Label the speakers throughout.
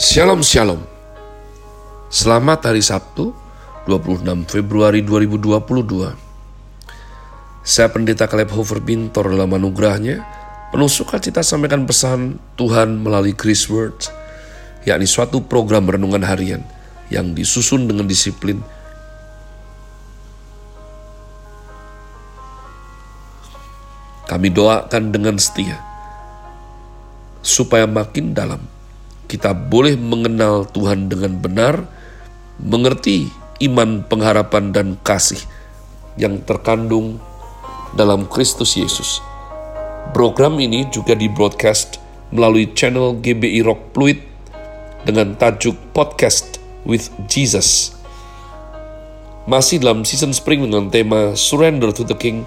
Speaker 1: Shalom Shalom. Selamat hari Sabtu 26 Februari 2022 Saya Pendeta Caleb Hofer Bintor dalam anugerahnya Penuh sukacita sampaikan pesan Tuhan melalui Chris Words yakni suatu program renungan harian yang disusun dengan disiplin. Kami doakan dengan setia supaya makin dalam kita boleh mengenal Tuhan dengan benar, mengerti iman, pengharapan, dan kasih yang terkandung dalam Kristus Yesus. Program ini juga di broadcast melalui channel GBI Rock Fluid dengan tajuk Podcast with Jesus. Masih dalam season spring dengan tema Surrender to the King,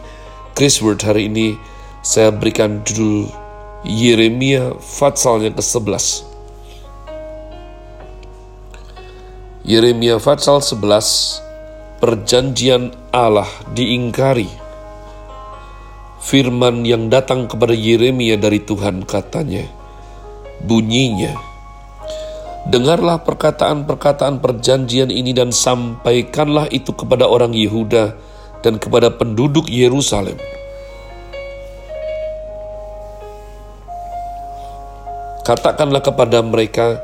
Speaker 1: Chris Word hari ini saya berikan judul Yeremia Fatsalnya ke-11. Yeremia Fatsal 11 Perjanjian Allah diingkari Firman yang datang kepada Yeremia dari Tuhan katanya Bunyinya Dengarlah perkataan-perkataan perjanjian ini dan sampaikanlah itu kepada orang Yehuda dan kepada penduduk Yerusalem. Katakanlah kepada mereka,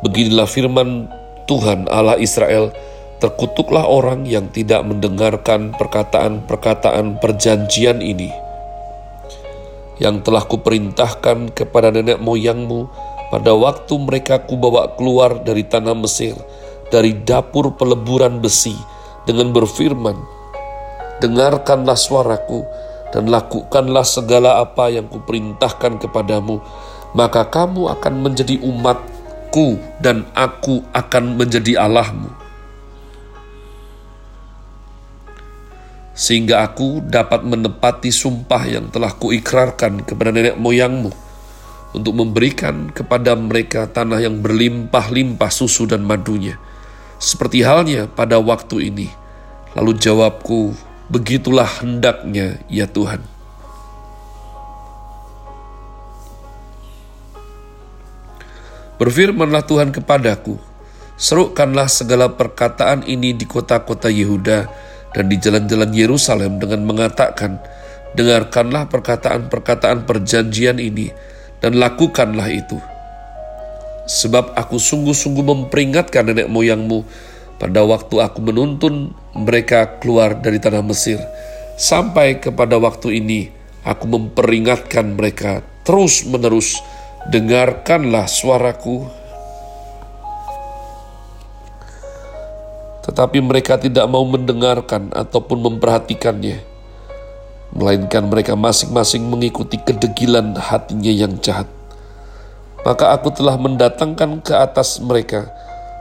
Speaker 1: beginilah firman Tuhan Allah Israel, terkutuklah orang yang tidak mendengarkan perkataan-perkataan perjanjian ini yang telah kuperintahkan kepada nenek moyangmu pada waktu mereka kubawa keluar dari tanah Mesir, dari dapur peleburan besi, dengan berfirman, Dengarkanlah suaraku, dan lakukanlah segala apa yang kuperintahkan kepadamu, maka kamu akan menjadi umat aku dan aku akan menjadi Allahmu. Sehingga aku dapat menepati sumpah yang telah kuikrarkan kepada nenek moyangmu untuk memberikan kepada mereka tanah yang berlimpah-limpah susu dan madunya. Seperti halnya pada waktu ini. Lalu jawabku, begitulah hendaknya ya Tuhan. Berfirmanlah Tuhan kepadaku, serukanlah segala perkataan ini di kota-kota Yehuda dan di jalan-jalan Yerusalem dengan mengatakan, dengarkanlah perkataan-perkataan perjanjian ini dan lakukanlah itu. Sebab aku sungguh-sungguh memperingatkan nenek moyangmu pada waktu aku menuntun mereka keluar dari tanah Mesir. Sampai kepada waktu ini, aku memperingatkan mereka terus-menerus dengarkanlah suaraku. Tetapi mereka tidak mau mendengarkan ataupun memperhatikannya, melainkan mereka masing-masing mengikuti kedegilan hatinya yang jahat. Maka aku telah mendatangkan ke atas mereka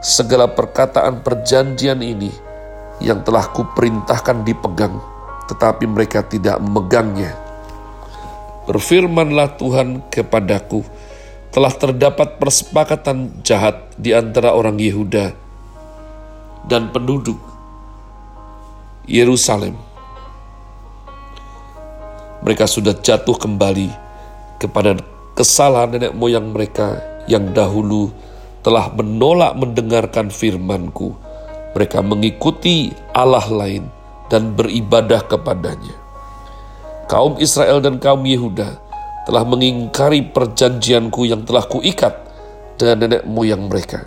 Speaker 1: segala perkataan perjanjian ini yang telah kuperintahkan dipegang, tetapi mereka tidak memegangnya. Berfirmanlah Tuhan kepadaku, telah terdapat persepakatan jahat di antara orang Yehuda dan penduduk Yerusalem. Mereka sudah jatuh kembali kepada kesalahan nenek moyang mereka yang dahulu telah menolak mendengarkan firmanku. Mereka mengikuti Allah lain dan beribadah kepadanya. Kaum Israel dan kaum Yehuda telah mengingkari perjanjianku yang telah kuikat dengan nenek moyang mereka.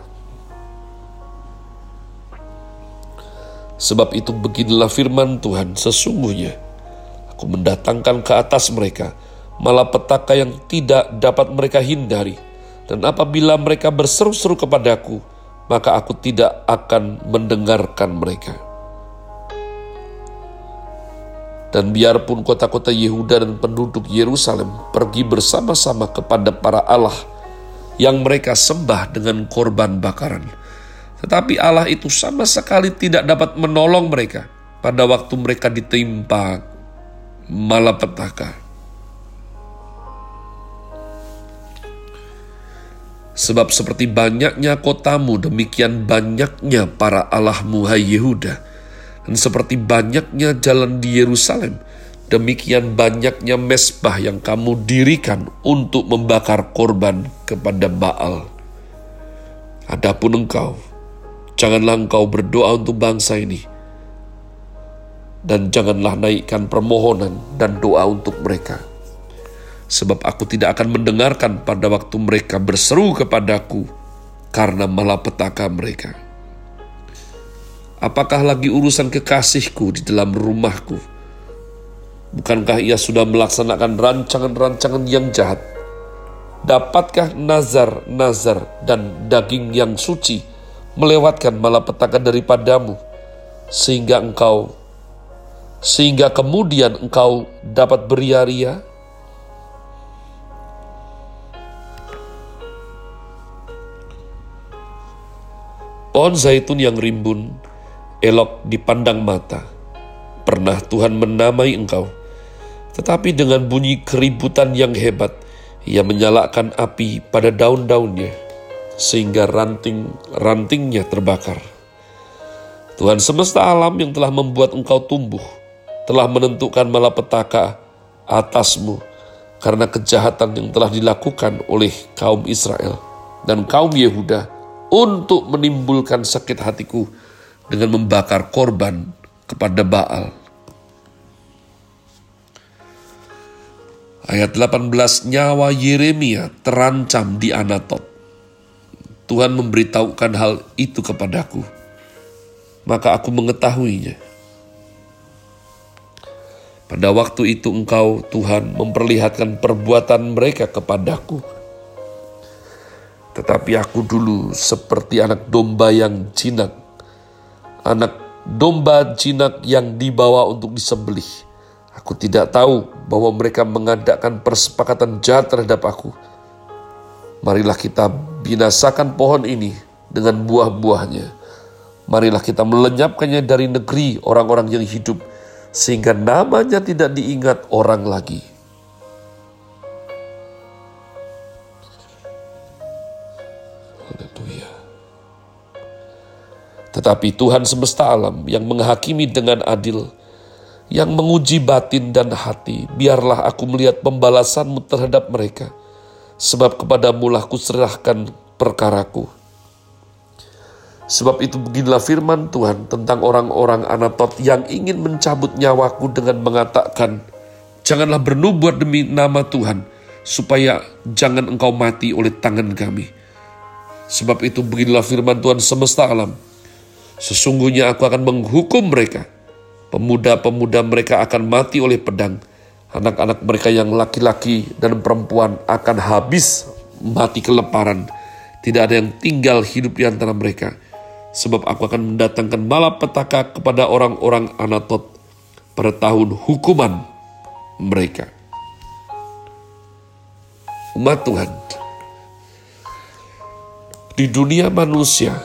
Speaker 1: Sebab itu beginilah firman Tuhan, sesungguhnya aku mendatangkan ke atas mereka malapetaka yang tidak dapat mereka hindari. Dan apabila mereka berseru-seru kepadaku, maka aku tidak akan mendengarkan mereka. Dan biarpun kota-kota Yehuda dan penduduk Yerusalem pergi bersama-sama kepada para Allah yang mereka sembah dengan korban bakaran. Tetapi Allah itu sama sekali tidak dapat menolong mereka pada waktu mereka ditimpa malapetaka. Sebab seperti banyaknya kotamu, demikian banyaknya para Allahmu, hai Yehuda dan seperti banyaknya jalan di Yerusalem, demikian banyaknya mesbah yang kamu dirikan untuk membakar korban kepada Baal. Adapun engkau, janganlah engkau berdoa untuk bangsa ini, dan janganlah naikkan permohonan dan doa untuk mereka. Sebab aku tidak akan mendengarkan pada waktu mereka berseru kepadaku karena malapetaka mereka. Apakah lagi urusan kekasihku di dalam rumahku? Bukankah ia sudah melaksanakan rancangan-rancangan yang jahat? Dapatkah nazar-nazar dan daging yang suci melewatkan malapetaka daripadamu, sehingga engkau, sehingga kemudian engkau dapat beria-ria? Pohon zaitun yang rimbun, elok dipandang mata. Pernah Tuhan menamai engkau, tetapi dengan bunyi keributan yang hebat, ia menyalakan api pada daun-daunnya, sehingga ranting-rantingnya terbakar. Tuhan semesta alam yang telah membuat engkau tumbuh, telah menentukan malapetaka atasmu karena kejahatan yang telah dilakukan oleh kaum Israel dan kaum Yehuda untuk menimbulkan sakit hatiku dengan membakar korban kepada Baal. Ayat 18, nyawa Yeremia terancam di Anatot. Tuhan memberitahukan hal itu kepadaku. Maka aku mengetahuinya. Pada waktu itu engkau, Tuhan, memperlihatkan perbuatan mereka kepadaku. Tetapi aku dulu seperti anak domba yang jinak. Anak domba jinak yang dibawa untuk disembelih Aku tidak tahu bahwa mereka mengadakan persepakatan jahat terhadap aku. Marilah kita binasakan pohon ini dengan buah-buahnya. Marilah kita melenyapkannya dari negeri orang-orang yang hidup, sehingga namanya tidak diingat orang lagi. Tetapi Tuhan semesta alam yang menghakimi dengan adil, yang menguji batin dan hati, biarlah aku melihat pembalasanmu terhadap mereka, sebab kepadamu lah kuserahkan perkaraku. Sebab itu beginilah firman Tuhan tentang orang-orang Anatot yang ingin mencabut nyawaku dengan mengatakan, Janganlah bernubuat demi nama Tuhan, supaya jangan engkau mati oleh tangan kami. Sebab itu beginilah firman Tuhan semesta alam, Sesungguhnya aku akan menghukum mereka, Pemuda-pemuda mereka akan mati oleh pedang. Anak-anak mereka yang laki-laki dan perempuan akan habis mati keleparan. Tidak ada yang tinggal hidup di antara mereka. Sebab aku akan mendatangkan malapetaka kepada orang-orang Anatot pada tahun hukuman mereka. Umat Tuhan, di dunia manusia,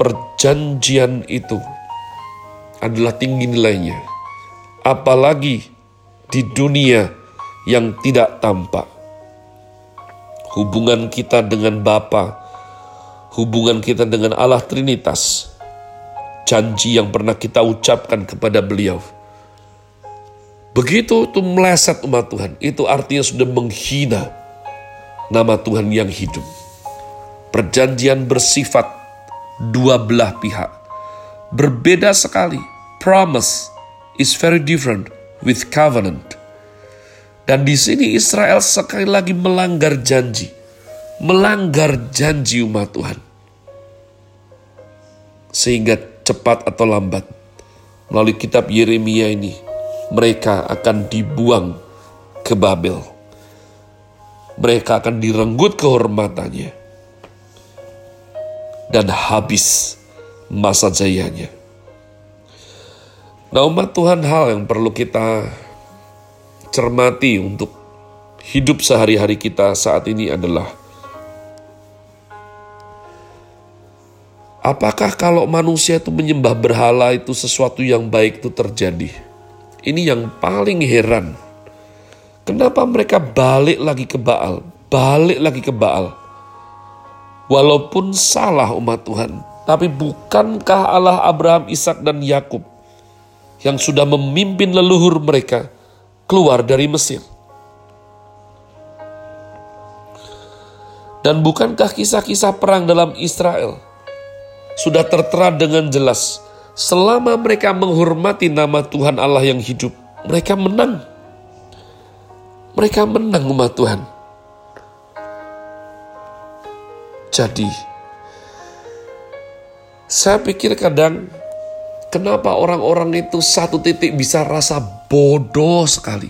Speaker 1: perjanjian itu adalah tinggi nilainya. Apalagi di dunia yang tidak tampak. Hubungan kita dengan Bapa, hubungan kita dengan Allah Trinitas, janji yang pernah kita ucapkan kepada beliau. Begitu itu meleset umat Tuhan, itu artinya sudah menghina nama Tuhan yang hidup. Perjanjian bersifat dua belah pihak berbeda sekali. Promise is very different with covenant. Dan di sini Israel sekali lagi melanggar janji. Melanggar janji umat Tuhan. Sehingga cepat atau lambat melalui kitab Yeremia ini mereka akan dibuang ke Babel. Mereka akan direnggut kehormatannya dan habis masa jayanya. Nah umat Tuhan hal yang perlu kita cermati untuk hidup sehari-hari kita saat ini adalah Apakah kalau manusia itu menyembah berhala itu sesuatu yang baik itu terjadi? Ini yang paling heran. Kenapa mereka balik lagi ke Baal? Balik lagi ke Baal. Walaupun salah umat Tuhan, tapi bukankah Allah Abraham, Ishak dan Yakub yang sudah memimpin leluhur mereka keluar dari Mesir? Dan bukankah kisah-kisah perang dalam Israel sudah tertera dengan jelas. Selama mereka menghormati nama Tuhan Allah yang hidup, mereka menang. Mereka menang umat Tuhan. Jadi, saya pikir kadang kenapa orang-orang itu satu titik bisa rasa bodoh sekali.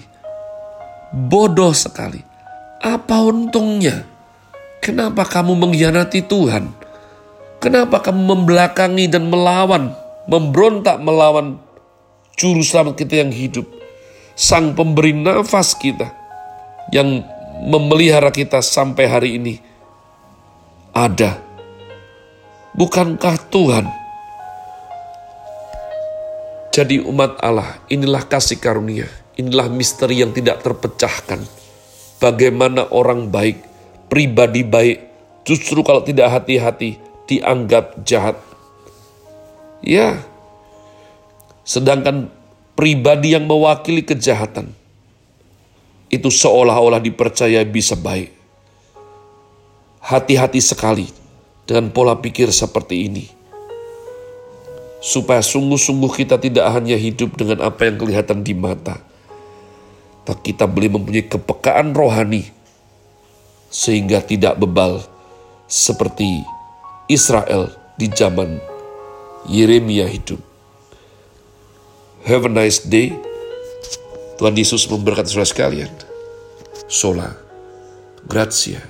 Speaker 1: Bodoh sekali. Apa untungnya? Kenapa kamu mengkhianati Tuhan? Kenapa kamu membelakangi dan melawan, memberontak melawan juru selamat kita yang hidup, sang pemberi nafas kita, yang memelihara kita sampai hari ini? Ada. Bukankah Tuhan? Jadi umat Allah, inilah kasih karunia, inilah misteri yang tidak terpecahkan. Bagaimana orang baik, pribadi baik, justru kalau tidak hati-hati, dianggap jahat. Ya, sedangkan pribadi yang mewakili kejahatan itu seolah-olah dipercaya bisa baik. Hati-hati sekali dengan pola pikir seperti ini. Supaya sungguh-sungguh kita tidak hanya hidup dengan apa yang kelihatan di mata, tapi kita boleh mempunyai kepekaan rohani sehingga tidak bebal seperti Israel di zaman Yeremia hidup. Have a nice day. Tuhan Yesus memberkati saudara sekalian. Sola. Grazie.